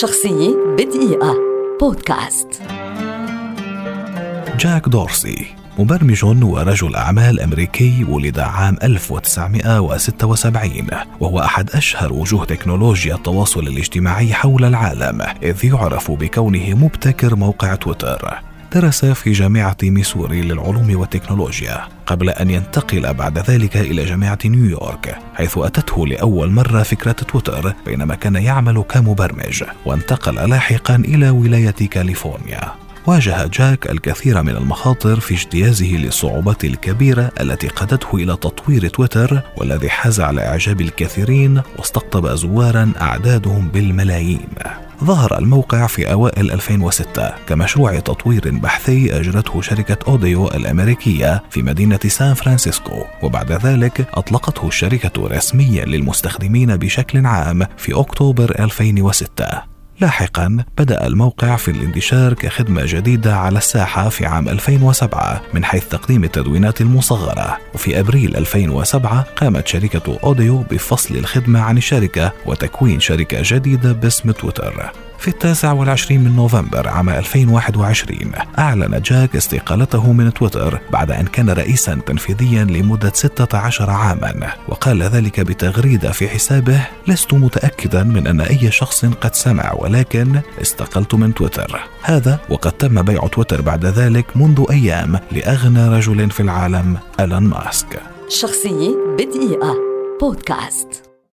شخصية بدقيقة. بودكاست. جاك دورسي مبرمج ورجل أعمال أمريكي ولد عام 1976 وهو أحد أشهر وجوه تكنولوجيا التواصل الاجتماعي حول العالم إذ يعرف بكونه مبتكر موقع تويتر. درس في جامعة ميسوري للعلوم والتكنولوجيا قبل أن ينتقل بعد ذلك إلى جامعة نيويورك حيث أتته لأول مرة فكرة تويتر بينما كان يعمل كمبرمج وانتقل لاحقا إلى ولاية كاليفورنيا. واجه جاك الكثير من المخاطر في اجتيازه للصعوبات الكبيرة التي قادته إلى تطوير تويتر والذي حاز على إعجاب الكثيرين واستقطب زوارا أعدادهم بالملايين. ظهر الموقع في أوائل 2006 كمشروع تطوير بحثي أجرته شركة أوديو الأمريكية في مدينة سان فرانسيسكو وبعد ذلك أطلقته الشركة رسميا للمستخدمين بشكل عام في أكتوبر 2006 لاحقا بدأ الموقع في الانتشار كخدمة جديدة على الساحة في عام 2007 من حيث تقديم التدوينات المصغرة. وفي أبريل 2007 قامت شركة أوديو بفصل الخدمة عن الشركة وتكوين شركة جديدة باسم تويتر. في التاسع والعشرين من نوفمبر عام 2021 أعلن جاك استقالته من تويتر بعد أن كان رئيسا تنفيذيا لمدة 16 عاما وقال ذلك بتغريدة في حسابه لست متأكدا من أن أي شخص قد سمع ولكن استقلت من تويتر. هذا وقد تم بيع تويتر بعد ذلك منذ أيام لأغنى رجل في العالم ألان ماسك. شخصية بدقيقة. بودكاست.